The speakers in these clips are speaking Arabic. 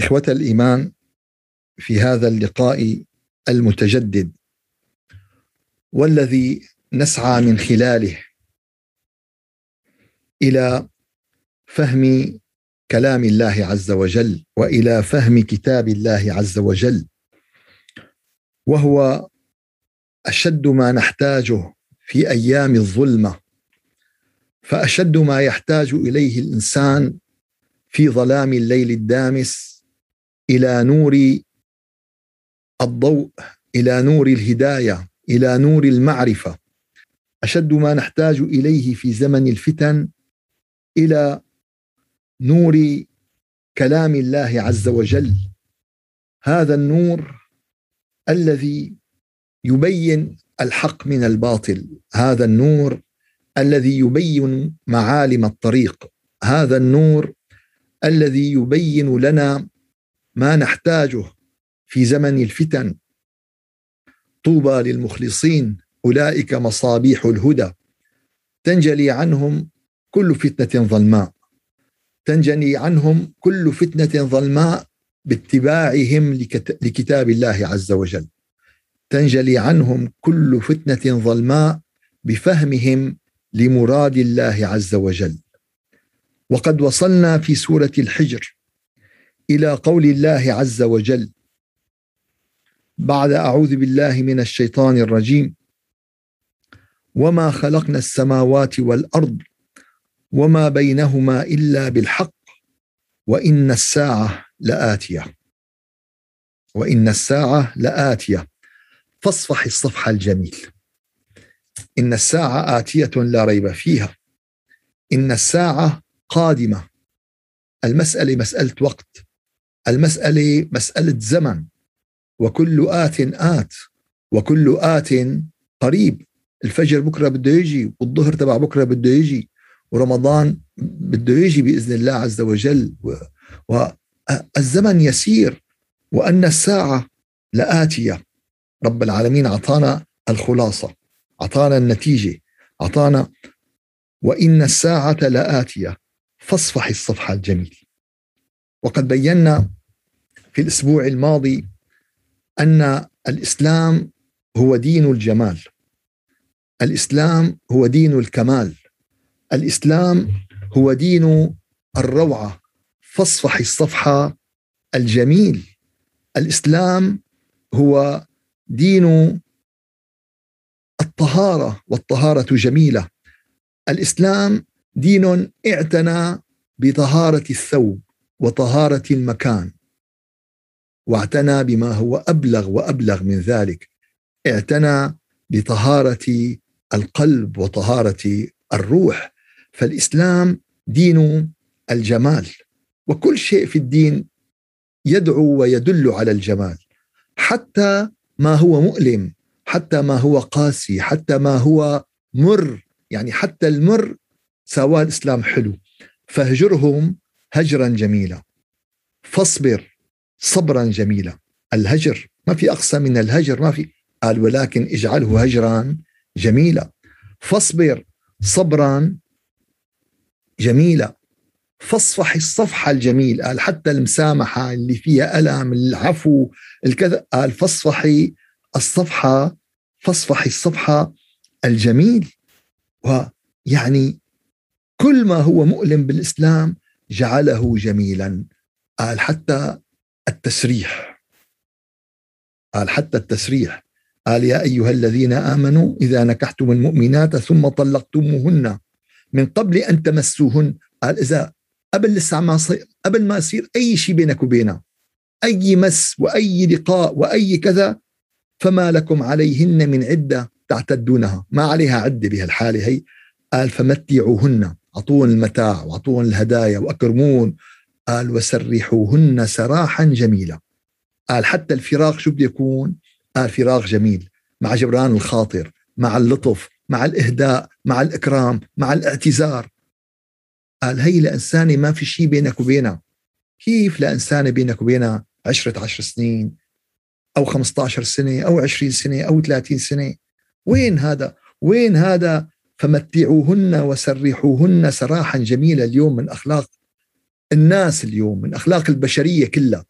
إخوة الإيمان في هذا اللقاء المتجدد والذي نسعى من خلاله إلى فهم كلام الله عز وجل وإلى فهم كتاب الله عز وجل وهو أشد ما نحتاجه في أيام الظلمة فأشد ما يحتاج إليه الإنسان في ظلام الليل الدامس إلى نور الضوء إلى نور الهداية إلى نور المعرفة. أشد ما نحتاج إليه في زمن الفتن إلى نور كلام الله عز وجل. هذا النور الذي يبين الحق من الباطل. هذا النور الذي يبين معالم الطريق. هذا النور الذي يبين لنا ما نحتاجه في زمن الفتن. طوبى للمخلصين أولئك مصابيح الهدى. تنجلي عنهم كل فتنة ظلماء. تنجلي عنهم كل فتنة ظلماء باتباعهم لكتاب الله عز وجل. تنجلي عنهم كل فتنة ظلماء بفهمهم لمراد الله عز وجل. وقد وصلنا في سورة الحجر. إلى قول الله عز وجل بعد أعوذ بالله من الشيطان الرجيم. وما خلقنا السماوات والأرض وما بينهما إلا بالحق وإن الساعة لآتية. وإن الساعة لآتية. فاصفح الصفح الجميل. إن الساعة آتية لا ريب فيها. إن الساعة قادمة. المسألة مسألة وقت. المسألة مسألة زمن وكل آت آت وكل آت قريب. الفجر بكرة بده يجي والظهر تبع بكرة بده يجي ورمضان بده يجي بإذن الله عز وجل. والزمن يسير وأن الساعة لآتية. رب العالمين أعطانا الخلاصة أعطانا النتيجة أعطانا وإن الساعة لآتية. فاصفح الصفح الجميل. وقد بينا في الأسبوع الماضي أن الإسلام هو دين الجمال. الإسلام هو دين الكمال. الإسلام هو دين الروعة فاصفح الصفحة الجميل. الإسلام هو دين الطهارة والطهارة جميلة. الإسلام دين اعتنى بطهارة الثوب. وطهارة المكان. واعتنى بما هو أبلغ وأبلغ من ذلك. اعتنى بطهارة القلب وطهارة الروح. فالإسلام دين الجمال. وكل شيء في الدين يدعو ويدل على الجمال. حتى ما هو مؤلم حتى ما هو قاسي حتى ما هو مر. يعني حتى المر سواه الإسلام حلو. فاهجرهم هجرا جميلا. فاصبر صبرا جميلا. الهجر ما في أقصى من الهجر ما في. قال ولكن اجعله هجرا جميلا. فاصبر صبرا جميلا. فاصفح الصفحة الجميل. قال حتى المسامحة اللي فيها ألم العفو الكذا. قال فاصفحي الصفحة فاصفحي الصفحة الجميل. ويعني كل ما هو مؤلم بالإسلام جعله جميلا. قال حتى التسريح. قال حتى التسريح. قال يا أيها الذين آمنوا إذا نكحتم المؤمنات ثم طلقتموهن من قبل أن تمسوهن. قال إذا قبل لسه ما. قبل ما يصير أي شيء بينك وبينها أي مس وأي لقاء وأي كذا فما لكم عليهن من عدة تعتدونها. ما عليها عدة بهالحالة هي. قال فمتعوهن. أعطوهن المتاع وأعطوهن الهدايا واكرمون قال وسرحوهن سراحا جميلا. قال حتى الفراق شو بده يكون؟ قال فراق جميل مع جبران الخاطر مع اللطف مع الإهداء مع الإكرام مع الاعتذار. قال هي لإنسانة ما في شيء بينك وبينها. كيف لإنسانة بينك وبينها عشرة عشر سنين أو 15 سنة أو 20 سنة أو 30 سنة؟ وين هذا؟ وين هذا فمتعوهن وسرحوهن سراحا جميلا اليوم من أخلاق الناس اليوم من أخلاق البشرية كلها.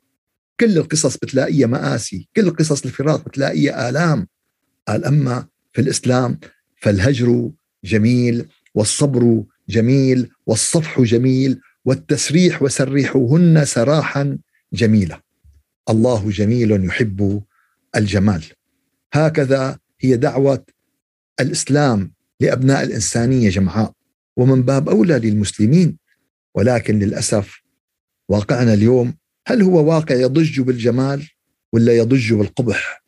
كل القصص بتلاقيها مآسي كل قصص الفراق بتلاقيها آلام. قال أما في الإسلام فالهجر جميل والصبر جميل والصفح جميل والتسريح وسرحوهن سراحا جميلا الله جميل يحب الجمال. هكذا هي دعوة الإسلام. لأبناء الإنسانية جمعاء ومن باب أولى للمسلمين. ولكن للأسف واقعنا اليوم هل هو واقع يضج بالجمال ولا يضج بالقبح؟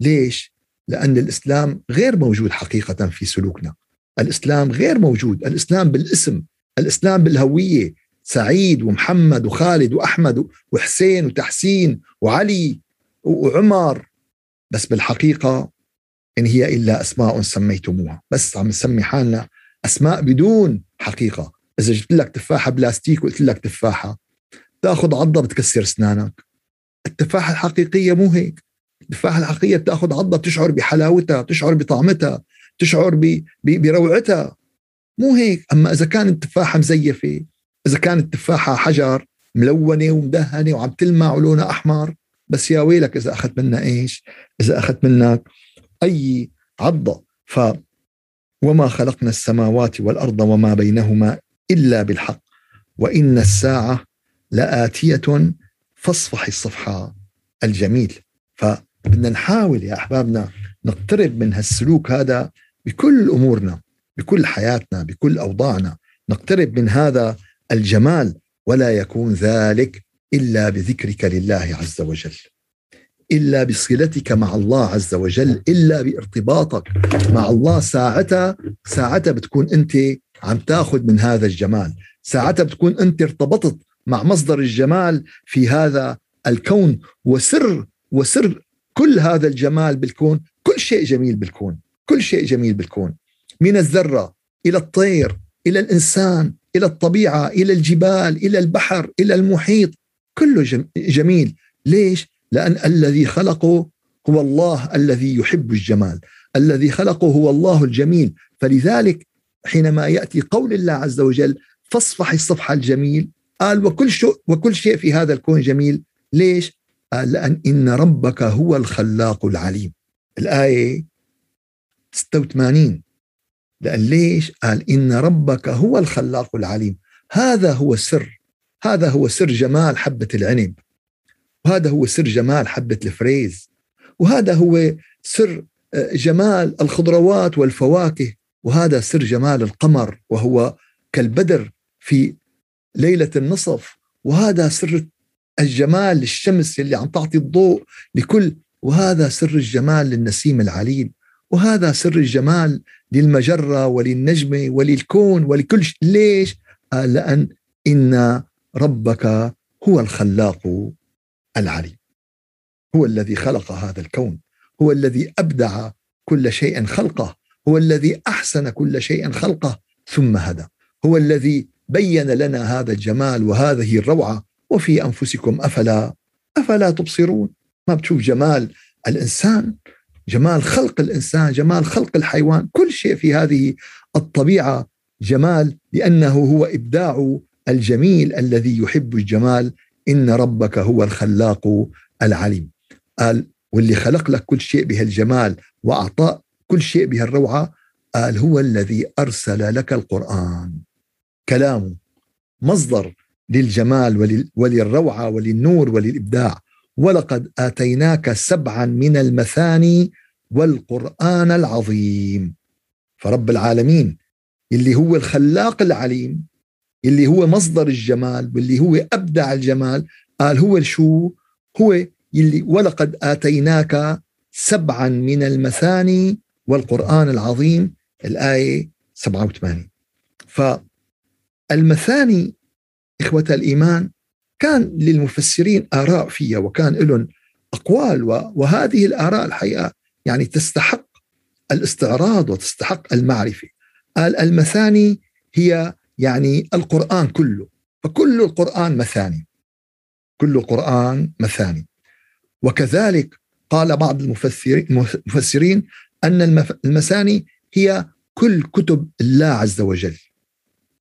ليش؟ لأن الإسلام غير موجود حقيقة في سلوكنا. الإسلام غير موجود. الإسلام بالاسم الإسلام بالهوية. سعيد ومحمد وخالد وأحمد وحسين وتحسين وعلي وعمر. بس بالحقيقة إن هي إلا أسماء سميتموها. بس عم نسمي حالنا أسماء بدون حقيقة. إذا جبت لك تفاحة بلاستيك وقلت لك تفاحة تاخذ عضة بتكسر أسنانك. التفاحة الحقيقية مو هيك. التفاحة الحقيقية بتأخذ عضة بتشعر بحلاوتها بتشعر بطعمتها تشعر بروعتها. مو هيك. أما إذا كانت التفاحة مزيفة إذا كانت التفاحة حجر ملونة ومدهنة وعم تلمع ولونها أحمر بس يا ويلك إذا أخذت منها إيش؟ إذا أخذت منك أي عضة ف وما خلقنا السماوات والأرض وما بينهما إلا بالحق. وإن الساعة لآتية فاصفح الصفحة. الجميل. فبدنا نحاول يا أحبابنا نقترب من هالسلوك هذا بكل أمورنا بكل حياتنا بكل أوضاعنا. نقترب من هذا الجمال ولا يكون ذلك إلا بذكرك لله عز وجل. إلا بصلتك مع الله عز وجل إلا بارتباطك مع الله. ساعتها ساعتها بتكون أنت عم تاخذ من هذا الجمال. ساعتها بتكون أنت ارتبطت مع مصدر الجمال في هذا الكون. وسر وسر كل هذا الجمال بالكون كل شيء جميل بالكون كل شيء جميل بالكون. من الذرة إلى الطير إلى الإنسان إلى الطبيعة إلى الجبال إلى البحر إلى المحيط كله جميل. ليش؟ لأن الذي خلقه هو الله الذي يحب الجمال. الذي خلقه هو الله الجميل. فلذلك حينما يأتي قول الله عز وجل فاصفح الصفح الجميل. قال وكل شيء وكل شيء في هذا الكون جميل. ليش؟ قال لأن إن ربك هو الخلاق العليم. الآية 86 لأن ليش؟ قال إن ربك هو الخلاق العليم. هذا هو السر هذا هو سر جمال حبة العنب. وهذا هو سر جمال حبة الفريز وهذا هو سر آه، جمال الخضروات والفواكه وهذا سر جمال القمر وهو كالبدر في ليلة النصف وهذا سر الجمال للشمس اللي عم تعطي الضوء لكل وهذا سر الجمال للنسيم العليل وهذا سر الجمال للمجرة وللنجمة وللكون ولكل شيء ليش؟ قال لأن إن ربك هو الخلاق العليم هو الذي خلق هذا الكون. هو الذي أبدع كل شيء خلقه. هو الذي أحسن كل شيء خلقه. ثم هدى. هو الذي بين لنا هذا الجمال وهذه الروعة. وفي أنفسكم أفلا أفلا تبصرون؟ ما بتشوف جمال الإنسان؟ جمال خلق الإنسان جمال خلق الحيوان. كل شيء في هذه الطبيعة جمال لأنه هو إبداع الجميل الذي يحب الجمال إن ربك هو الخلاق العليم. قال واللي خلق لك كل شيء بهالجمال واعطاء كل شيء بهالروعة قال هو الذي أرسل لك القرآن. كلامه مصدر للجمال وللروعة وللنور وللإبداع. ولقد آتيناك سبعا من المثاني والقرآن العظيم. فرب العالمين اللي هو الخلاق العليم اللي هو مصدر الجمال واللي هو أبدع الجمال قال هو شو؟ هو اللي ولقد آتيناك سبعا من المثاني والقرآن العظيم الآية 87 فالمثاني إخوة الإيمان كان للمفسرين آراء فيها وكان لهم أقوال وهذه الآراء الحقيقة يعني تستحق الاستعراض وتستحق المعرفة. قال المثاني هي يعني القرآن كله فكل القرآن مثاني كل القرآن مثاني. وكذلك قال بعض المفسرين أن المثاني هي كل كتب الله عز وجل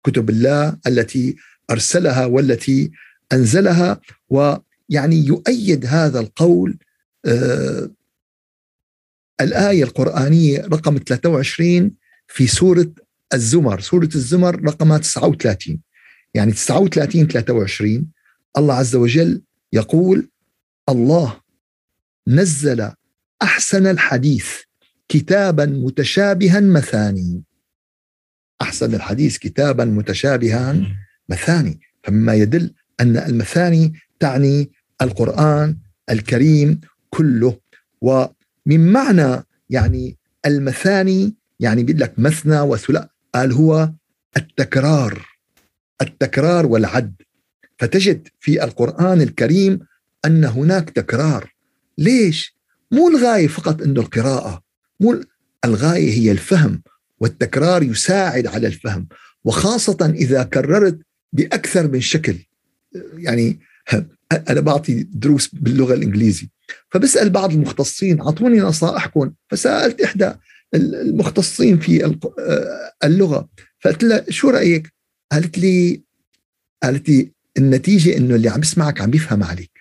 كتب الله التي أرسلها والتي أنزلها ويعني يؤيد هذا القول آه الآية القرآنية رقم 23 في سورة الزمر سورة الزمر رقم 39 يعني 39 23 الله عز وجل يقول الله نزل أحسن الحديث كتابا متشابها مثاني. أحسن الحديث كتابا متشابها مثاني. فمما يدل أن المثاني تعني القرآن الكريم كله. ومن معنى يعني المثاني يعني بيقول لك مثنى وثلاث قال هو التكرار التكرار والعد. فتجد في القرآن الكريم أن هناك تكرار. ليش؟ مو الغاية فقط أنه القراءة مو الغاية هي الفهم والتكرار يساعد على الفهم. وخاصة إذا كررت بأكثر من شكل. يعني أنا بعطي دروس باللغة الإنجليزية فبسأل بعض المختصين أعطوني نصائحكم فسألت إحدى المختصين في اللغة. فقلت لها شو رأيك؟ قالت لي قالت لي النتيجة إنه اللي عم يسمعك عم يفهم عليك.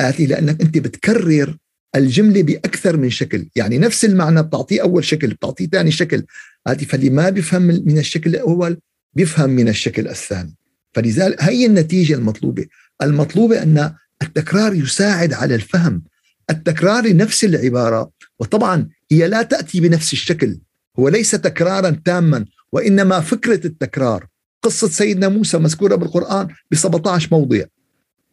قالت لي لأنك أنت بتكرر الجملة بأكثر من شكل. يعني نفس المعنى بتعطيه أول شكل بتعطيه ثاني شكل. قالت لي فاللي ما بيفهم من الشكل الأول بيفهم من الشكل الثاني. فلذلك هي النتيجة المطلوبة. المطلوبة أن التكرار يساعد على الفهم. التكرار لنفس العبارة. وطبعا هي لا تأتي بنفس الشكل. هو ليس تكرارا تاما وإنما فكرة التكرار. قصة سيدنا موسى مذكورة بالقرآن ب 17 موضع.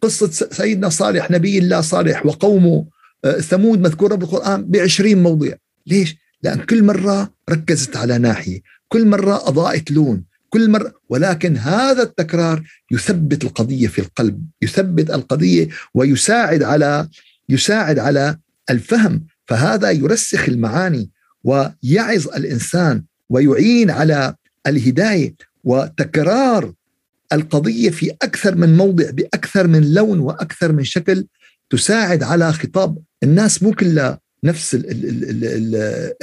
قصة سيدنا صالح نبي الله صالح وقومه آه، ثمود مذكورة بالقرآن ب 20 موضع. ليش؟ لأن كل مرة ركزت على ناحية. كل مرة أضاءت لون. كل مرة ولكن هذا التكرار يثبت القضية في القلب يثبت القضية ويساعد على يساعد على الفهم فهذا يرسخ المعاني ويعظ الإنسان ويعين على الهداية وتكرار القضية في أكثر من موضع بأكثر من لون وأكثر من شكل تساعد على خطاب الناس مو كلها نفس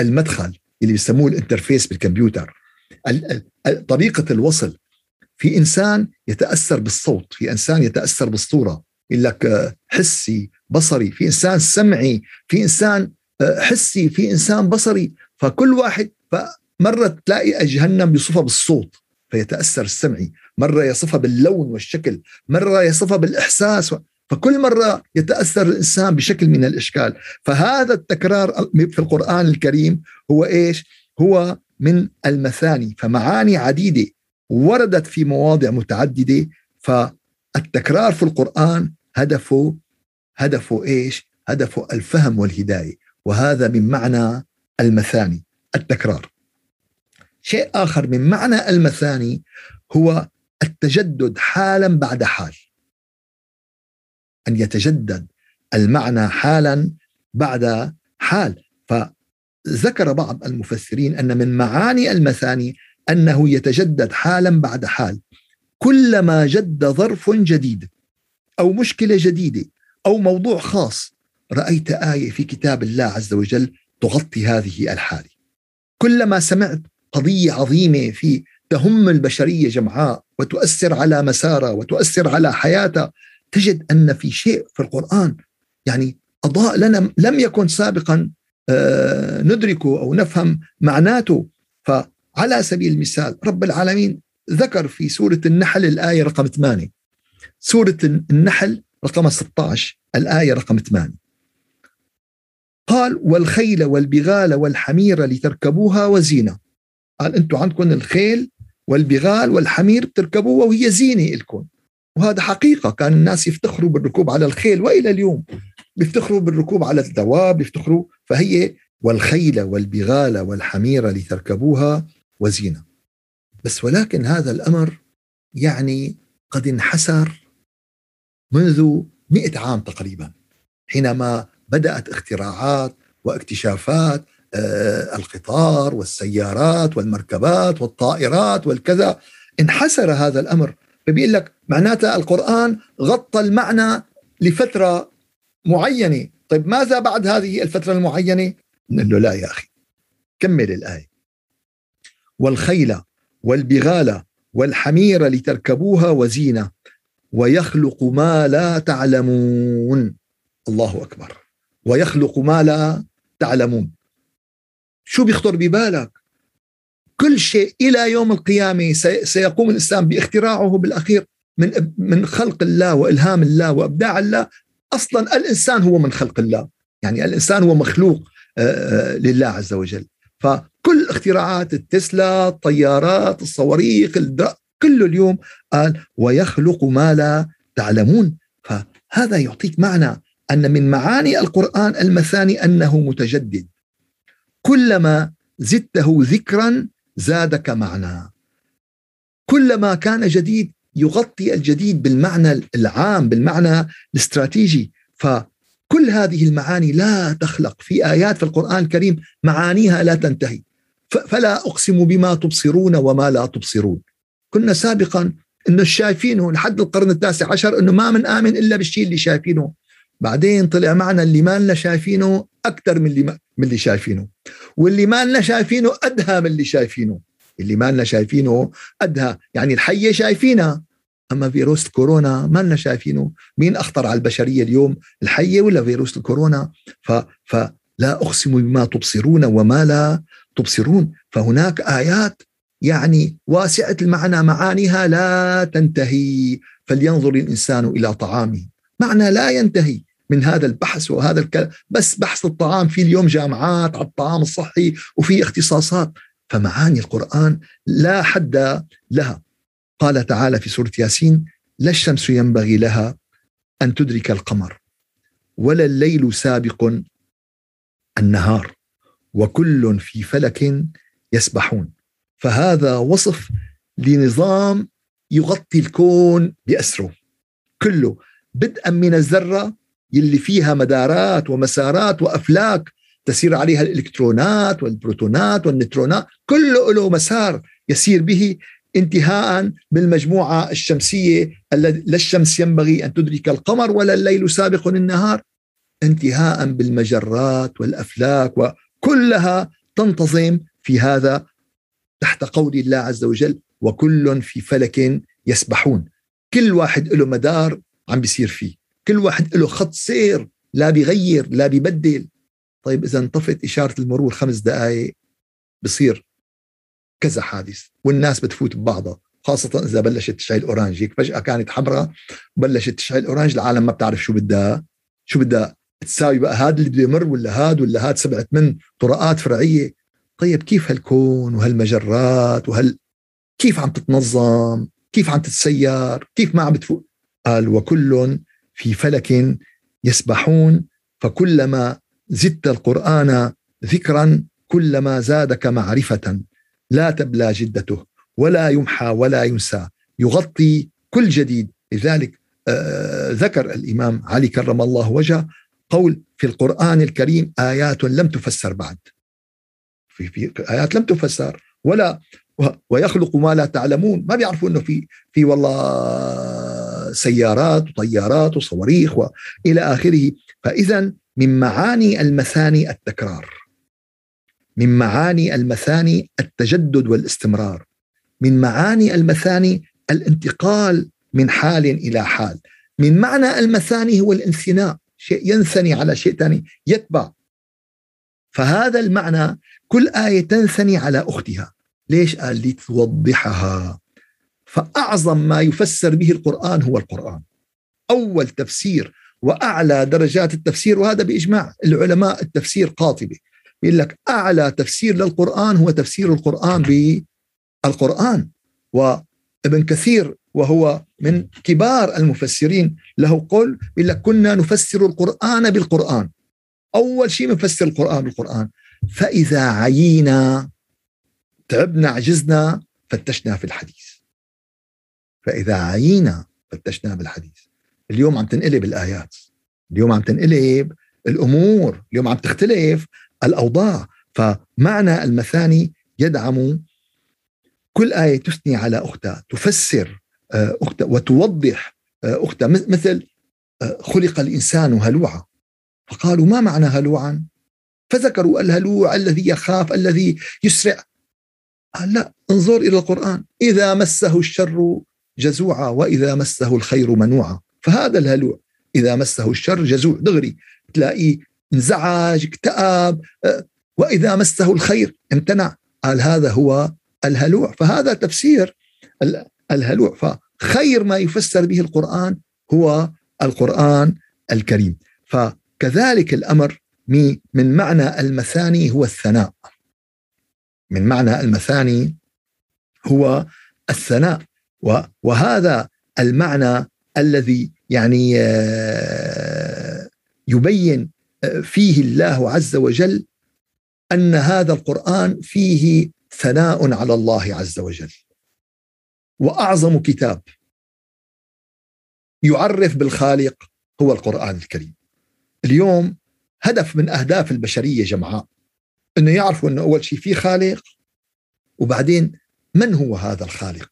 المدخل اللي بيسموه الانترفيس بالكمبيوتر. طريقة الوصل. في إنسان يتأثر بالصوت في إنسان يتأثر بالصورة. يقول لك حسي بصري في إنسان سمعي في إنسان حسي في إنسان بصري. فكل واحد فمرة تلاقي جهنم يوصفها بالصوت فيتأثر السمعي. مرة يصفها باللون والشكل مرة يصفها بالإحساس. فكل مرة يتأثر الإنسان بشكل من الإشكال. فهذا التكرار في القرآن الكريم هو إيش؟ هو من المثاني. فمعاني عديدة وردت في مواضع متعددة. فالتكرار في القرآن هدفه هدفه إيش؟ هدفه الفهم والهداية. وهذا من معنى المثاني التكرار. شيء آخر من معنى المثاني هو التجدد حالا بعد حال. أن يتجدد المعنى حالا بعد حال. فذكر بعض المفسرين أن من معاني المثاني أنه يتجدد حالا بعد حال. كلما جد ظرف جديد. أو مشكلة جديدة أو موضوع خاص. رأيت آية في كتاب الله عز وجل تغطي هذه الحالة. كلما سمعت قضية عظيمة في تهم البشرية جمعاء وتؤثر على مسارها وتؤثر على حياتها تجد أن في شيء في القرآن يعني أضاء لنا لم يكن سابقا آه، ندركه أو نفهم معناته. فعلى سبيل المثال رب العالمين ذكر في سورة النحل الآية رقم 8 سورة النحل رقم 16 الآية رقم 8 قال والخيل والبغال والحمير لتركبوها وزينة. قال أنتم عندكم الخيل والبغال والحمير بتركبوها وهي زينة لكم وهذا حقيقة كان الناس يفتخروا بالركوب على الخيل وإلى اليوم بيفتخروا بالركوب على الدواب بيفتخروا فهي والخيل والبغال والحمير لتركبوها وزينة. بس ولكن هذا الأمر يعني قد انحسر منذ مئة عام تقريبا حينما بدأت اختراعات واكتشافات آه، القطار والسيارات والمركبات والطائرات والكذا. انحسر هذا الأمر. فبيقول لك معناتها القرآن غطى المعنى لفترة معينة. طيب ماذا بعد هذه الفترة المعينة؟ نقول له لا يا أخي كمل الآية. والخيل والبغال والحمير لتركبوها وزينة. ويخلق ما لا تعلمون. الله أكبر. ويخلق ما لا تعلمون. شو بيخطر ببالك؟ كل شيء إلى يوم القيامة سيقوم الإسلام باختراعه بالأخير من من خلق الله وإلهام الله وإبداع الله. أصلا الإنسان هو من خلق الله. يعني الإنسان هو مخلوق لله عز وجل. فكل اختراعات التسلا الطيارات الصواريخ كله اليوم قال ويخلق ما لا تعلمون. فهذا يعطيك معنى أن من معاني القرآن المثاني أنه متجدد. كلما زدته ذكرا زادك معنى. كلما كان جديد يغطي الجديد بالمعنى العام بالمعنى الاستراتيجي. فكل هذه المعاني لا تخلق في آيات في القرآن الكريم معانيها لا تنتهي. فلا أقسم بما تبصرون وما لا تبصرون. كنا سابقا إنه شايفينه لحد القرن التاسع عشر إنه ما من آمن إلا بالشيء اللي شايفينه. بعدين طلع معنا اللي ما لنا شايفينه أكثر من اللي ما من اللي شايفينه. واللي ما لنا شايفينه أدهى من اللي شايفينه. اللي ما لنا شايفينه أدهى. يعني الحية شايفينها. أما فيروس الكورونا ما لنا شايفينه. مين أخطر على البشرية اليوم الحية ولا فيروس الكورونا؟ ف فلا أقسم بما تبصرون وما لا تبصرون. فهناك آيات يعني واسعة المعنى معانيها لا تنتهي. فلينظر الإنسان إلى طعامه. معنى لا ينتهي من هذا البحث وهذا الكلام بس بحث الطعام. في اليوم جامعات على الطعام الصحي وفي اختصاصات. فمعاني القرآن لا حد لها. قال تعالى في سورة ياسين لا الشمس ينبغي لها أن تدرك القمر ولا الليل سابق النهار وكل في فلك يسبحون. فهذا وصف لنظام يغطي الكون بأسره. كله بدءا من الذرة يلي فيها مدارات ومسارات وأفلاك تسير عليها الإلكترونات والبروتونات والنيوترونات كله له مسار يسير به انتهاء بالمجموعة الشمسية لا الشمس ينبغي أن تدرك القمر ولا الليل سابق النهار انتهاء بالمجرات والأفلاك وكلها تنتظم في هذا تحت قول الله عز وجل وكل في فلك يسبحون كل واحد له مدار عم بيصير فيه. كل واحد له خط سير لا بيغير لا بيبدل. طيب إذا انطفت إشارة المرور خمس دقائق بصير كذا حادث والناس بتفوت ببعضها خاصة إذا بلشت تشعل orange هيك فجأة كانت حمراء بلشت تشعل orange العالم ما بتعرف شو بدها شو بدها تساوي بقى هذا اللي بده يمر ولا هاد ولا هاد سبعة من طرقات فرعية. طيب كيف هالكون وهالمجرات وهال كيف عم تتنظم كيف عم تتسير كيف ما عم بتفوق؟ قال وكل في فلك يسبحون فكلما زدت القرآن ذكرا كلما زادك معرفة. لا تبلى جدته ولا يمحى ولا ينسى. يغطي كل جديد. لذلك آه ذكر الإمام علي كرم الله وجهه قول في القرآن الكريم آيات لم تفسر بعد. في, في آيات لم تفسر ولا ويخلق ما لا تعلمون. ما بيعرفوا إنه في في والله سيارات وطيارات وصواريخ والى آخره. فاذا من معاني المثاني التكرار. من معاني المثاني التجدد والاستمرار من معاني المثاني الانتقال من حال إلى حال من معنى المثاني هو الانثناء شيء ينثني على شيء ثاني يتبع. فهذا المعنى كل آية تنثني على أختها. ليش؟ قال لتوضحها. فأعظم ما يفسر به القرآن هو القرآن. أول تفسير وأعلى درجات التفسير وهذا بإجماع العلماء التفسير قاطبة يقول لك أعلى تفسير للقرآن هو تفسير القرآن بالقرآن. وابن كثير وهو من كبار المفسرين له قول يقول لك كنا نفسر القرآن بالقرآن. أول شيء نفسر القرآن بالقرآن. فإذا عيينا تعبنا عجزنا فتشنا في الحديث. فإذا عينا فتشنا بالحديث. اليوم عم تنقلب الآيات. اليوم عم تنقلب الأمور. اليوم عم تختلف الأوضاع فمعنى المثاني يدعم كل آية تثني على أختها تفسر آه، أختها وتوضح آه، أختها مثل آه، خلق الإنسان هلوعا. فقالوا ما معنى هلوعا؟ فذكروا الهلوع الذي يخاف الذي يسرع. قال لا انظر إلى القرآن. إذا مسه الشر جزوعا وإذا مسه الخير منوعا. فهذا الهلوع إذا مسه الشر جزوع. دغري تلاقيه انزعج اكتئب وإذا مسه الخير امتنع. قال هذا هو الهلوع. فهذا تفسير الهلوع. فخير ما يفسر به القرآن هو القرآن الكريم. فكذلك الأمر من معنى المثاني هو الثناء. من معنى المثاني هو الثناء. وهذا المعنى الذي يعني آه، يبين فيه الله عز وجل أن هذا القرآن فيه ثناء على الله عز وجل. وأعظم كتاب يعرف بالخالق هو القرآن الكريم. اليوم هدف من أهداف البشرية جمعاء إنه يعرفوا إنه أول شيء في خالق وبعدين من هو هذا الخالق؟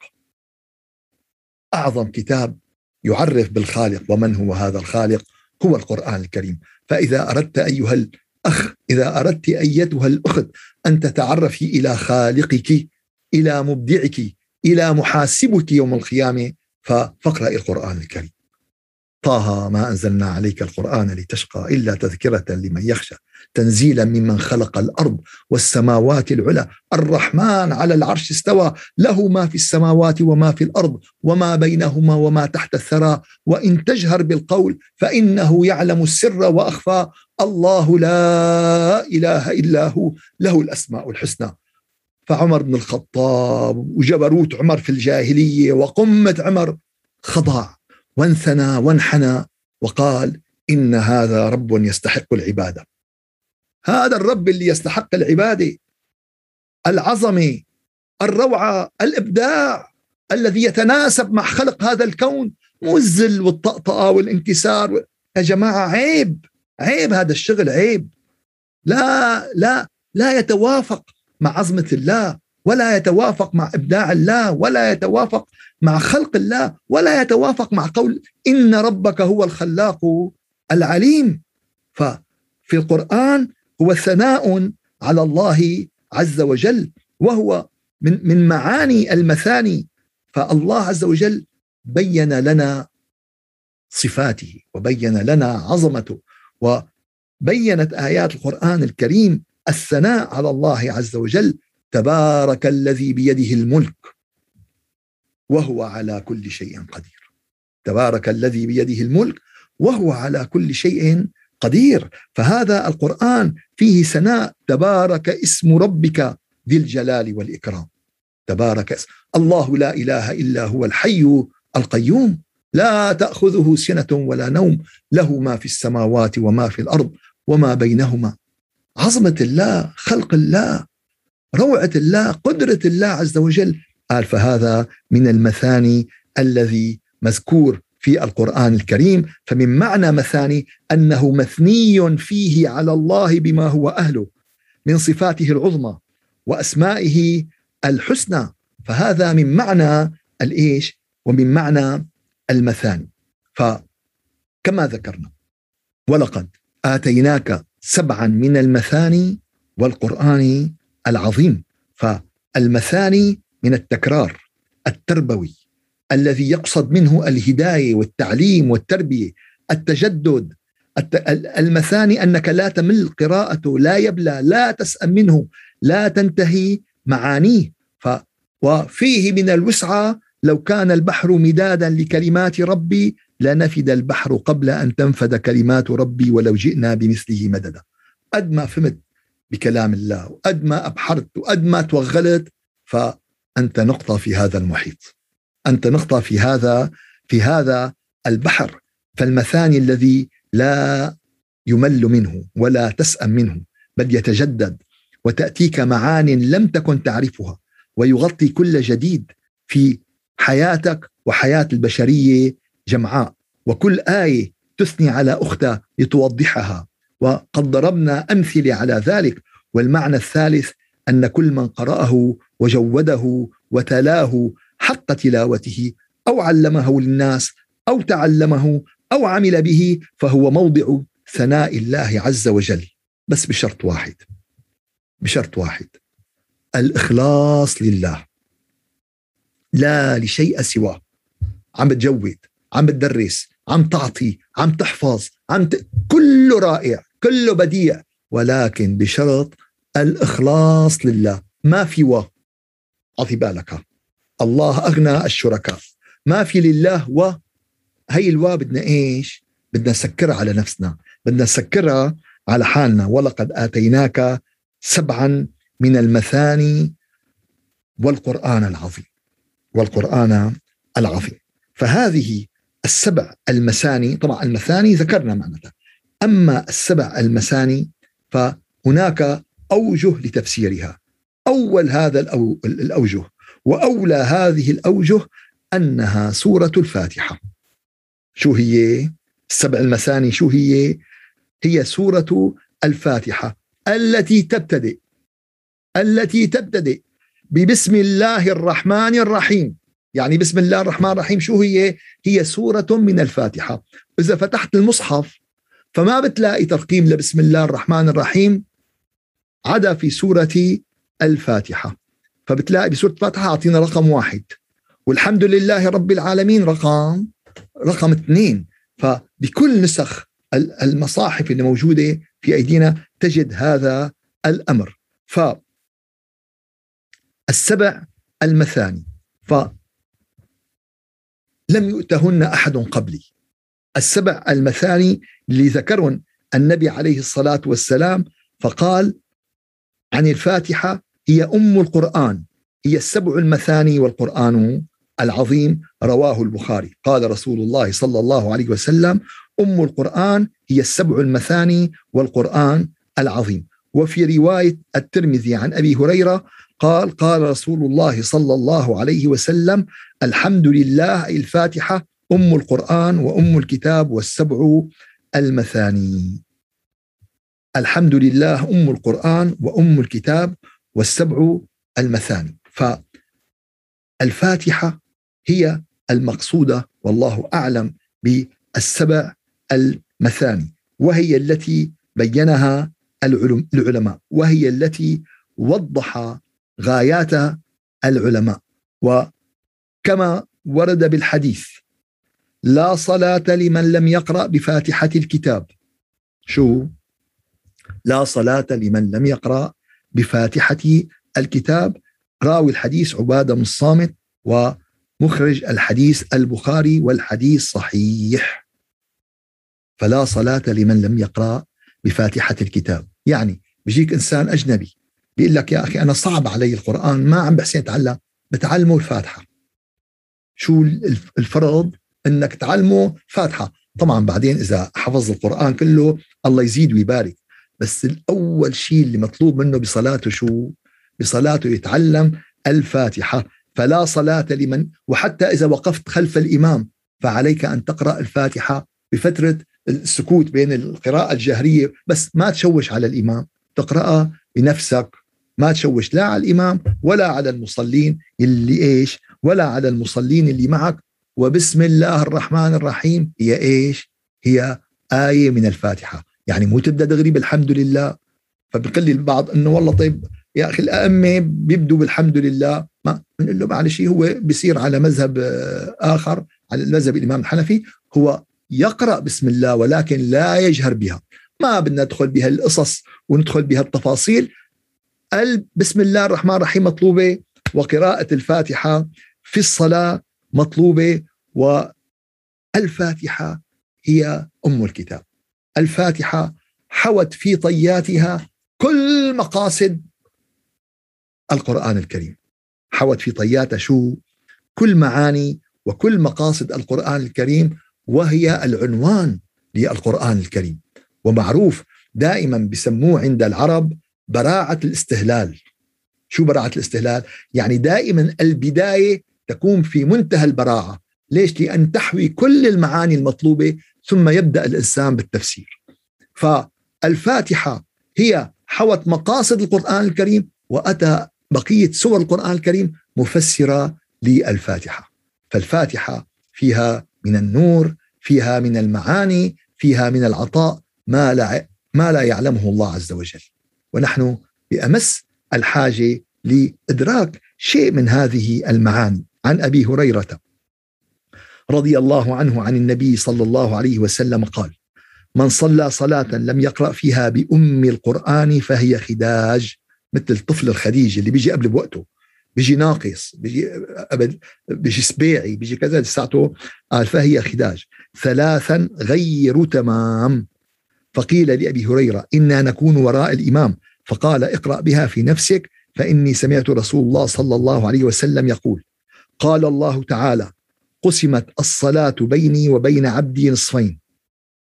أعظم كتاب يعرف بالخالق ومن هو هذا الخالق هو القرآن الكريم. فإذا أردت أيها الأخ إذا أردت أيتها الأخت أن تتعرفي إلى خالقك إلى مبدعك إلى محاسبك يوم القيامة فاقرأي القرآن الكريم. طه ما أنزلنا عليك القرآن لتشقى إلا تذكرة لمن يخشى تنزيلا ممن خلق الأرض والسماوات العلى الرحمن على العرش استوى له ما في السماوات وما في الأرض وما بينهما وما تحت الثرى وإن تجهر بالقول فإنه يعلم السر وأخفى الله لا إله إلا هو له الأسماء الحسنى. فعمر بن الخطاب وجبروت عمر في الجاهلية وقمة عمر خضع وانثنى وانحنى وقال إن هذا رب يستحق العبادة. هذا الرب اللي يستحق العباده العظمه الروعة الإبداع الذي يتناسب مع خلق هذا الكون مو الذل والطأطأة والانكسار يا جماعة عيب عيب هذا الشغل عيب. لا لا لا يتوافق مع عظمة الله ولا يتوافق مع إبداع الله ولا يتوافق مع خلق الله ولا يتوافق مع قول إن ربك هو الخلاق العليم. ففي القرآن هو ثناء على الله عز وجل وهو من من معاني المثاني. فالله عز وجل بين لنا صفاته وبين لنا عظمته وبينت آيات القرآن الكريم الثناء على الله عز وجل تبارك الذي بيده الملك. وهو على كل شيء قدير. تبارك الذي بيده الملك وهو على كل شيء قدير. فهذا القرآن فيه ثناء. تبارك اسم ربك ذي الجلال والإكرام. تبارك اسم الله لا إله إلا هو الحي القيوم. لا تأخذه سنة ولا نوم. له ما في السماوات وما في الأرض وما بينهما. عظمة الله خلق الله روعة الله قدرة الله عز وجل قال فهذا من المثاني الذي مذكور في القرآن الكريم فمن معنى مثاني أنه مثني فيه على الله بما هو أهله من صفاته العظمى وأسمائه الحسنى فهذا من معنى الإيش؟ ومن معنى المثاني. فكما ذكرنا ولقد آتيناك سبعا من المثاني والقرآن العظيم فالمثاني من التكرار التربوي الذي يقصد منه الهداية والتعليم والتربية التجدد المثاني أنك لا تمل قراءته لا يبلى لا تسأم منه لا تنتهي معانيه. ف وفيه من الوسعة لو كان البحر مدادا لكلمات ربي لنفد البحر قبل أن تنفد كلمات ربي ولو جئنا بمثله مددا. قد ما فهمت بكلام الله وقد ما أبحرت وقد ما توغلت فانت نقطة في هذا المحيط. أنت نقطة في هذا في هذا البحر. فالمثاني الذي لا يمل منه ولا تسأم منه بل يتجدد. وتأتيك معان لم تكن تعرفها ويغطي كل جديد في حياتك وحياة البشرية جمعاء. وكل آية تثني على أختها لتوضحها. وقد ضربنا أمثلة على ذلك والمعنى الثالث أن كل من قرأه وجوده وتلاه حق تلاوته أو علمه للناس أو تعلمه أو عمل به فهو موضع ثناء الله عز وجل. بس بشرط واحد. بشرط واحد. الإخلاص لله. لا لشيء سواه. عم بتجود عم بتدرس عم تعطي عم تحفظ عم ت... كله رائع كله بديع. ولكن بشرط الإخلاص لله. ما في و. أعطي بالك. الله أغنى الشركاء. ما في لله و. هي الوا بدنا إيش؟ بدنا نسكرها على نفسنا. بدنا نسكرها على حالنا. ولقد آتيناك سبعا من المثاني والقرآن العظيم. والقرآن العظيم. فهذه السبع المثاني طبعا المثاني ذكرنا معناتها. أما السبع المثاني فهناك أوجه لتفسيرها أول هذا الأوجه وأولى هذه الأوجه أنها سورة الفاتحة شو هي؟ السبع المثاني شو هي؟ هي سورة الفاتحة التي تبتدئ التي تبتدئ ببسم الله الرحمن الرحيم يعني بسم الله الرحمن الرحيم شو هي؟ هي سورة من الفاتحة إذا فتحت المصحف فما بتلاقي ترقيم لبسم الله الرحمن الرحيم عدا في سورة الفاتحة. فبتلاقي بسورة الفاتحة أعطينا رقم واحد. والحمد لله رب العالمين رقم رقم اثنين. فبكل نسخ المصاحف اللي موجودة في أيدينا تجد هذا الأمر. ف السبع المثاني. ف لم يؤتهن أحد قبلي. السبع المثاني اللي ذكرهن النبي عليه الصلاة والسلام فقال عن الفاتحة هي أم القرآن هي السبع المثاني والقرآن العظيم رواه البخاري. قال رسول الله صلى الله عليه وسلم أم القرآن هي السبع المثاني والقرآن العظيم. وفي رواية الترمذي عن أبي هريرة قال قال رسول الله صلى الله عليه وسلم الحمد لله الفاتحة أم القرآن وأم الكتاب والسبع المثاني. الحمد لله أم القرآن وأم الكتاب والسبع المثاني. فالفاتحة هي المقصودة والله أعلم بالسبع المثاني وهي التي بينها العلماء وهي التي وضح غايات العلماء. وكما ورد بالحديث لا صلاة لمن لم يقرأ بفاتحة الكتاب. شو؟ لا صلاة لمن لم يقرأ بفاتحة الكتاب. راوي الحديث عبادة بن الصامت ومخرج الحديث البخاري والحديث صحيح. فلا صلاة لمن لم يقرأ بفاتحة الكتاب. يعني بيجيك إنسان أجنبي بيقول لك يا أخي أنا صعب علي القرآن ما عم بحسن أتعلم بتعلمه الفاتحة. شو الفرض؟ إنك تعلمه فاتحة. طبعا بعدين إذا حفظ القرآن كله الله يزيد ويبارك. بس الأول شيء اللي مطلوب منه بصلاته شو؟ بصلاته يتعلم الفاتحة. فلا صلاة لمن؟ وحتى إذا وقفت خلف الإمام فعليك أن تقرأ الفاتحة بفترة السكوت بين القراءة الجهرية. بس ما تشوش على الإمام. تقرأها بنفسك. ما تشوش لا على الإمام ولا على المصلين اللي إيش؟ ولا على المصلين اللي معك. وبسم الله الرحمن الرحيم. هي إيش؟ هي آية من الفاتحة. يعني مو تبدأ دغري بالحمد لله. فبقول لي البعض إنه والله طيب يا أخي الأئمة بيبدوا بالحمد لله. ما بنقول له معلش هو بيصير على مذهب آه، آخر على مذهب الإمام الحنفي هو يقرأ بسم الله ولكن لا يجهر بها. ما بدنا ندخل بها القصص وندخل بها التفاصيل. بسم الله الرحمن الرحيم مطلوبة وقراءة الفاتحة في الصلاة مطلوبة والفاتحة هي أم الكتاب. الفاتحة حوت في طياتها كل مقاصد القرآن الكريم. حوت في طياتها شو؟ كل معاني وكل مقاصد القرآن الكريم وهي العنوان للقرآن الكريم. ومعروف دائما بسموه عند العرب براعة الاستهلال. شو براعة الاستهلال؟ يعني دائما البداية تكون في منتهى البراعة ليش؟ لأن تحوي كل المعاني المطلوبة ثم يبدأ الإنسان بالتفسير. فالفاتحة هي حوت مقاصد القرآن الكريم وأتى بقية سور القرآن الكريم مفسرة للفاتحة. فالفاتحة فيها من النور فيها من المعاني فيها من العطاء ما لا ما لا يعلمه الله عز وجل. ونحن بأمس الحاجة لإدراك شيء من هذه المعاني. عن أبي هريرة. رضي الله عنه عن النبي صلى الله عليه وسلم قال من صلى صلاة لم يقرأ فيها بأم القرآن فهي خداج. مثل الطفل الخديج اللي بيجي قبل بوقته. بيجي ناقص بيجي أبد بيجي سبيعي بيجي كذا لساته قال فهي خداج. ثلاثا غير تمام. فقيل لأبي هريرة إنا نكون وراء الإمام. فقال اقرأ بها في نفسك فإني سمعت رسول الله صلى الله عليه وسلم يقول قال الله تعالى قسمت الصلاة بيني وبين عبدي نصفين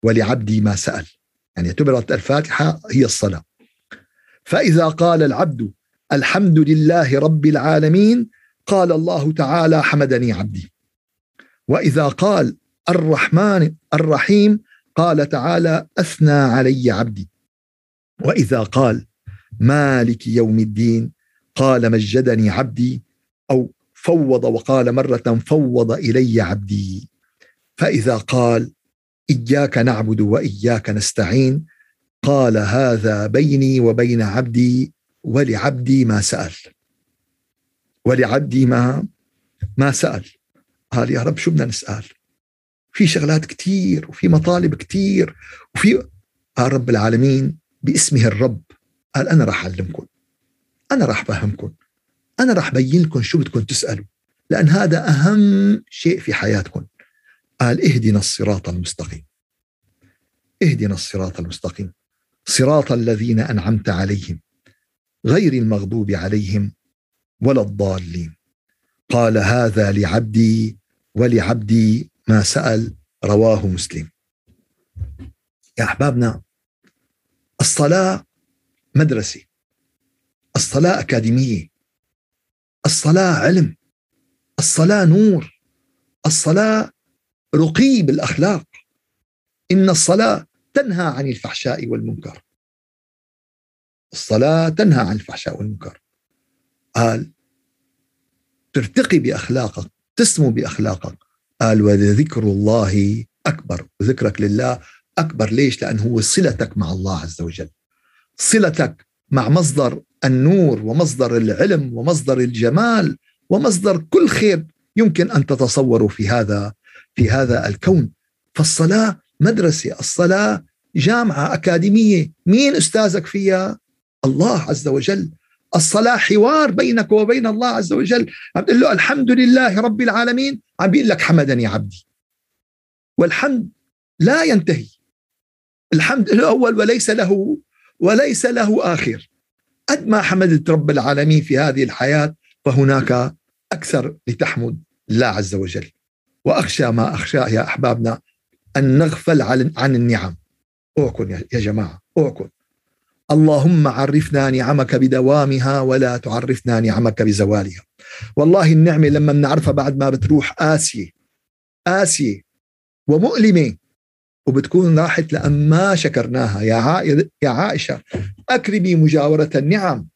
ولعبدي ما سأل. يعني اعتبرت الفاتحة هي الصلاة. فإذا قال العبد الحمد لله رب العالمين قال الله تعالى حمدني عبدي. وإذا قال الرحمن الرحيم قال تعالى أثنى علي عبدي. وإذا قال مالك يوم الدين قال مجدني عبدي أو فوض وقال مرة فوض إلي عبدي. فإذا قال إياك نعبد وإياك نستعين قال هذا بيني وبين عبدي ولعبدي ما سأل. ولعبدي ما ما سأل. قال يا رب شو بدنا نسأل؟ في شغلات كتير وفي مطالب كتير وفي قال رب العالمين باسمه الرب. قال أنا راح أعلمكم. أنا راح أفهمكم. أنا راح أبين لكم شو بدكم تسألوا لأن هذا أهم شيء في حياتكم. قال اهدنا الصراط المستقيم. اهدنا الصراط المستقيم. صراط الذين أنعمت عليهم غير المغضوب عليهم ولا الضالين. قال هذا لعبدي ولعبدي ما سأل رواه مسلم. يا أحبابنا الصلاة مدرسة الصلاة أكاديمية. الصلاة علم الصلاة نور الصلاة رقي بالأخلاق إن الصلاة تنهى عن الفحشاء والمنكر. الصلاة تنهى عن الفحشاء والمنكر. قال ترتقي بأخلاقك تسمو بأخلاقك. قال ولذكر الله أكبر. وذكرك لله أكبر. ليش؟ لأنه هو صلتك مع الله عز وجل. صلتك مع مصدر النور ومصدر العلم ومصدر الجمال ومصدر كل خير يمكن أن تتصوروا في هذا في هذا الكون. فالصلاة مدرسة الصلاة جامعة أكاديمية مين أستاذك فيها؟ الله عز وجل. الصلاة حوار بينك وبين الله عز وجل. عم تقول له الحمد لله رب العالمين. عم بيقول لك حمدني عبدي. والحمد لا ينتهي. الحمد الأول وليس له. وليس له آخر. قد ما حمدت رب العالمين في هذه الحياة فهناك أكثر لتحمد الله عز وجل. وأخشى ما أخشاه يا أحبابنا أن نغفل عن النعم. أوكن يا جماعة أوكن. اللهم عرفنا نعمك بدوامها ولا تعرفنا نعمك بزوالها. والله النعمة لما بنعرفها بعد ما بتروح قاسية قاسية ومؤلمة. وبتكون راحت لأن ما شكرناها. يا يا عائشة أكرمي مجاورة النعم.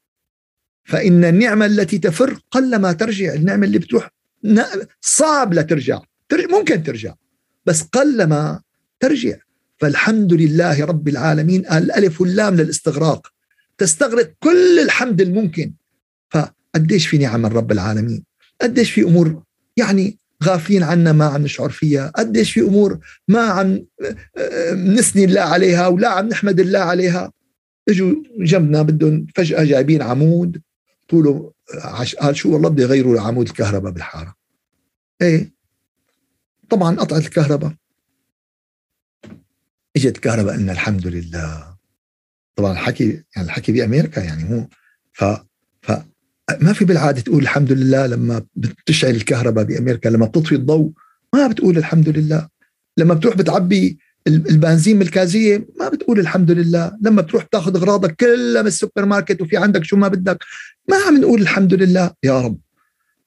فإن النعمة التي تفر قلما ترجع. النعمة اللي بتروح صعب لا ترجع. ممكن ترجع بس قلما ترجع. فالحمد لله رب العالمين الألف واللام للاستغراق. تستغرق كل الحمد الممكن. فقديش في نعم من رب العالمين؟ قديش في أمور يعني غافلين عنا ما عم نشعر فيها. قديش في أمور ما عم نثني الله عليها ولا عم نحمد الله عليها. إجوا جنبنا بدهم فجأة جايبين عمود. طوله عش... قال شو والله بدي يغيروا عمود الكهرباء بالحارة. إيه. طبعا قطعت الكهرباء. إجت الكهرباء قلنا الحمد لله. طبعا الحكي يعني الحكي بأمريكا يعني مو ف ما في بالعادة تقول الحمد لله لما بتشعل الكهرباء بأمريكا لما بتطفي الضوء ما بتقول الحمد لله. لما بتروح بتعبي البنزين بالكازية ما بتقول الحمد لله. لما بتروح تاخذ أغراضك كلها من السوبر ماركت وفي عندك شو ما بدك ما عم نقول الحمد لله. يا رب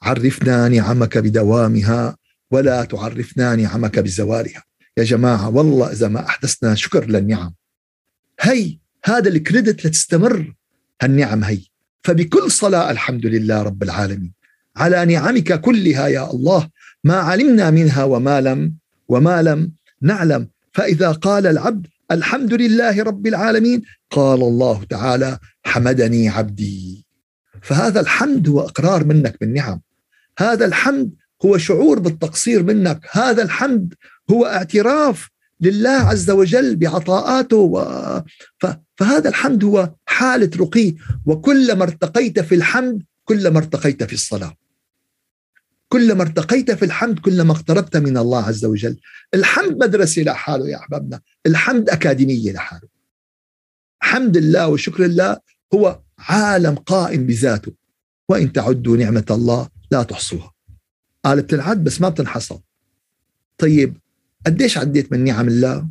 عرفنا نعمك بدوامها ولا تعرفنا نعمك بزوالها. يا جماعة والله إذا ما أحدثنا شكر للنعم. هي هذا الكريدت لتستمر هالنعم هي. فبكل صلاة الحمد لله رب العالمين. على نعمك كلها يا الله ما علمنا منها وما لم وما لم نعلم. فإذا قال العبد الحمد لله رب العالمين قال الله تعالى حمدني عبدي. فهذا الحمد هو إقرار منك بالنعم. هذا الحمد هو شعور بالتقصير منك. هذا الحمد هو اعتراف لله عز وجل بعطاءاته و... فهذا الحمد هو حالة رقي. وكلما ارتقيت في الحمد كلما ارتقيت في الصلاة. كلما ارتقيت في الحمد كلما اقتربت من الله عز وجل. الحمد مدرسة لحاله يا أحبابنا. الحمد أكاديمية لحاله حمد الله وشكر الله هو عالم قائم بذاته. وإن تعدوا نعمة الله لا تحصوها. قال بتنعد بس ما بتنحصى طيب قديش عديت من نعم الله؟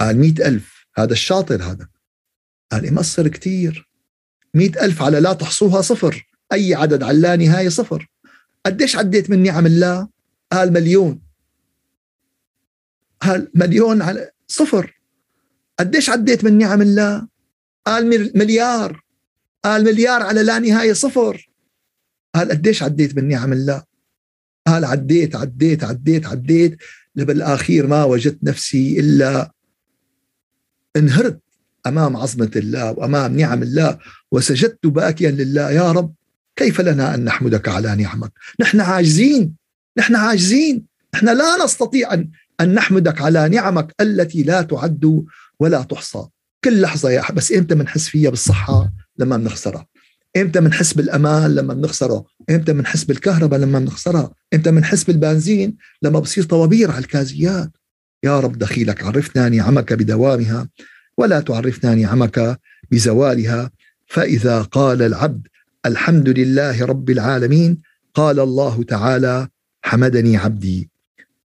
قال مئة ألف. هذا الشاطر هذا. قال مصر كتير. مئة ألف على لا تحصوها صفر. أي عدد على لا نهاية صفر. قديش عديت من نعم الله؟ قال مليون. قال مليون على صفر. قديش عديت من نعم الله؟ قال مليار. قال مليار على لا نهاية صفر. قال قديش عديت من نعم الله؟ قال عديت عديت عديت عديت. بالاخير ما وجدت نفسي إلا انهرت أمام عظمة الله وأمام نعم الله وسجدت باكيا لله. يا رب كيف لنا أن نحمدك على نعمك؟ نحن عاجزين نحن عاجزين نحن لا نستطيع ان أن نحمدك على نعمك التي لا تعد ولا تحصى. كل لحظة يا بس إمتى بنحس فيها بالصحة؟ لما بنخسرها إمتى بنحس بالأمان؟ لما بنخسره إمتى بنحس بالكهرباء لما بنخسرها إمتى بنحس بالبنزين لما بصير طوابير على الكازيات؟ يا رب دخيلك عرفنا نعمك بدوامها ولا تعرفنا نعمك بزوالها. فإذا قال العبد الحمد لله رب العالمين قال الله تعالى حمدني عبدي.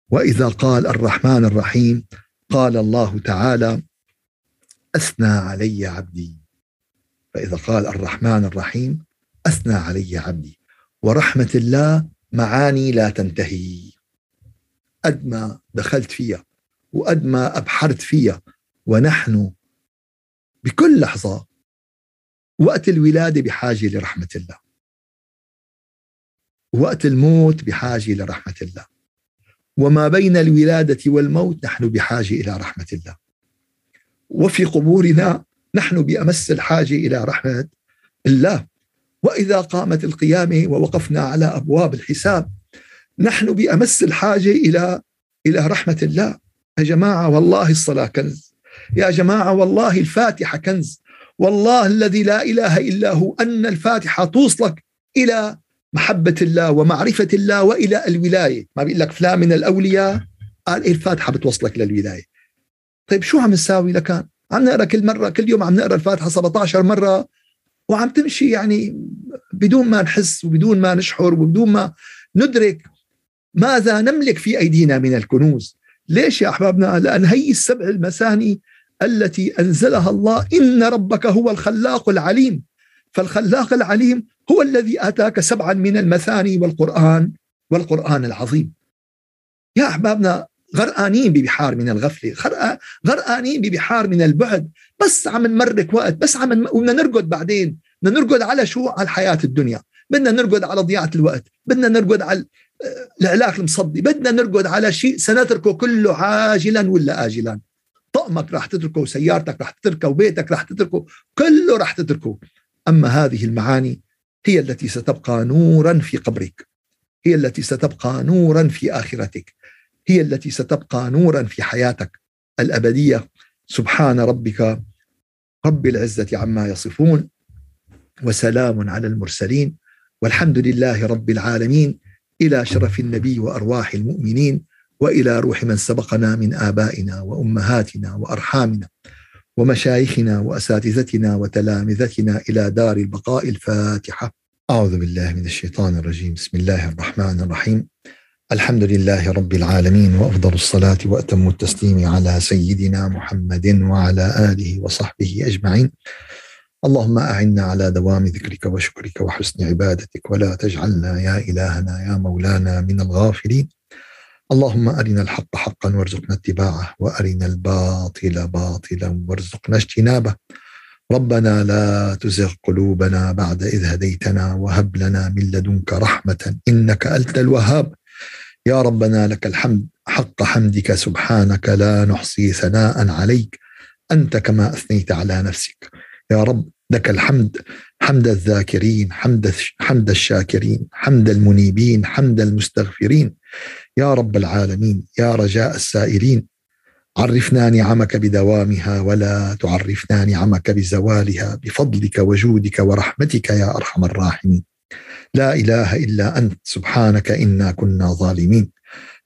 وإذا قال الرحمن الرحيم قال الله تعالى أثنى علي عبدي. فإذا قال الرحمن الرحيم أثنى علي عبدي. ورحمة الله معاني لا تنتهي. قد ما دخلت فيها وقد ما أبحرت فيها ونحن بكل لحظة وقت الولادة بحاجة لرحمة الله. وقت الموت بحاجة لرحمة الله. وما بين الولادة والموت نحن بحاجة إلى رحمة الله. وفي قبورنا نحن بأمس الحاجة إلى رحمة الله. وإذا قامت القيامة ووقفنا على أبواب الحساب نحن بأمس الحاجة إلى إلى رحمة الله. يا جماعة والله الصلاة كنز. يا جماعة والله الفاتحة كنز. والله الذي لا إله إلا هو أن الفاتحة توصلك إلى محبة الله ومعرفة الله وإلى الولاية. ما بيقول لك فلان من الأولياء؟ قال إيه الفاتحة بتوصلك للولايه طيب شو عم نساوي لكان؟ عم نقرأ كل مرة كل يوم عم نقرأ الفاتحة 17 مرة وعم تمشي يعني بدون ما نحس وبدون ما نشعر وبدون ما ندرك ماذا نملك في أيدينا من الكنوز. ليش يا أحبابنا؟ لأن هي السبع المثاني التي أنزلها الله. إن ربك هو الخلاق العليم. فالخلاق العليم هو الذي آتاك سبعا من المثاني والقرآن والقرآن العظيم. يا أحبابنا غرقانين ببحار من الغفلة. غرقانين ببحار من البعد. بس عم نمرك وقت بس عم بدنا نرقد بعدين. بدنا نرقد على شو؟ على الحياة الدنيا. بدنا نرقد على ضياعة الوقت. بدنا نرقد على العلاق المصدي. بدنا نرقد على شيء سنتركه كله عاجلا ولا اجلا. طقمك راح تتركه وسيارتك راح تتركه وبيتك راح تتركه كله راح تتركه. أما هذه المعاني هي التي ستبقى نورا في قبرك. هي التي ستبقى نورا في آخرتك. هي التي ستبقى نورا في حياتك الأبدية. سبحان ربك رب العزة عما يصفون وسلام على المرسلين. والحمد لله رب العالمين. إلى شرف النبي وأرواح المؤمنين. وإلى روح من سبقنا من آبائنا وأمهاتنا وأرحامنا ومشايخنا وأساتذتنا وتلامذتنا إلى دار البقاء الفاتحة. أعوذ بالله من الشيطان الرجيم، بسم الله الرحمن الرحيم. الحمد لله رب العالمين وأفضل الصلاة وأتم التسليم على سيدنا محمد وعلى آله وصحبه أجمعين. اللهم أعنا على دوام ذكرك وشكرك وحسن عبادتك ولا تجعلنا يا إلهنا يا مولانا من الغافلين. اللهم أرنا الحق حقا وارزقنا اتباعه وأرنا الباطل باطلا وارزقنا اجتنابه. ربنا لا تزغ قلوبنا بعد إذ هديتنا وهب لنا من لدنك رحمة إنك أنت الوهاب. يا ربنا لك الحمد حق حمدك سبحانك لا نحصي ثناء عليك أنت كما أثنيت على نفسك. يا رب لك الحمد حمد الذاكرين حمد حمد الشاكرين حمد المنيبين حمد المستغفرين. يا رب العالمين يا رجاء السائلين عرفنا نعمك بدوامها ولا تعرفنا نعمك بزوالها بفضلك وجودك ورحمتك يا أرحم الراحمين. لا إله إلا أنت سبحانك إنا كنا ظالمين.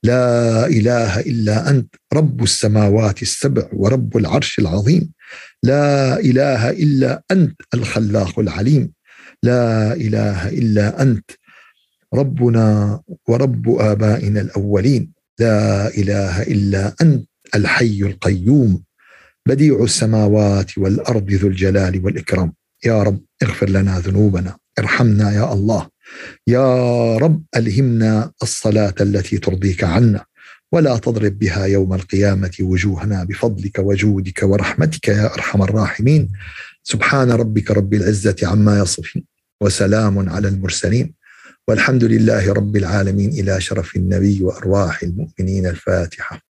لا إله إلا أنت رب السماوات السبع ورب العرش العظيم. لا إله إلا أنت الخلاق العليم. لا إله إلا أنت ربنا ورب آبائنا الأولين. لا إله إلا أنت الحي القيوم. بديع السماوات والأرض ذو الجلال والإكرام. يا رب اغفر لنا ذنوبنا. ارحمنا يا الله. يا رب ألهمنا الصلاة التي ترضيك عنا ولا تضرب بها يوم القيامة وجوهنا بفضلك وجودك ورحمتك يا أرحم الراحمين. سبحان ربك رب العزة عما يصفون وسلام على المرسلين. والحمد لله رب العالمين إلى شرف النبي وأرواح المؤمنين الفاتحة.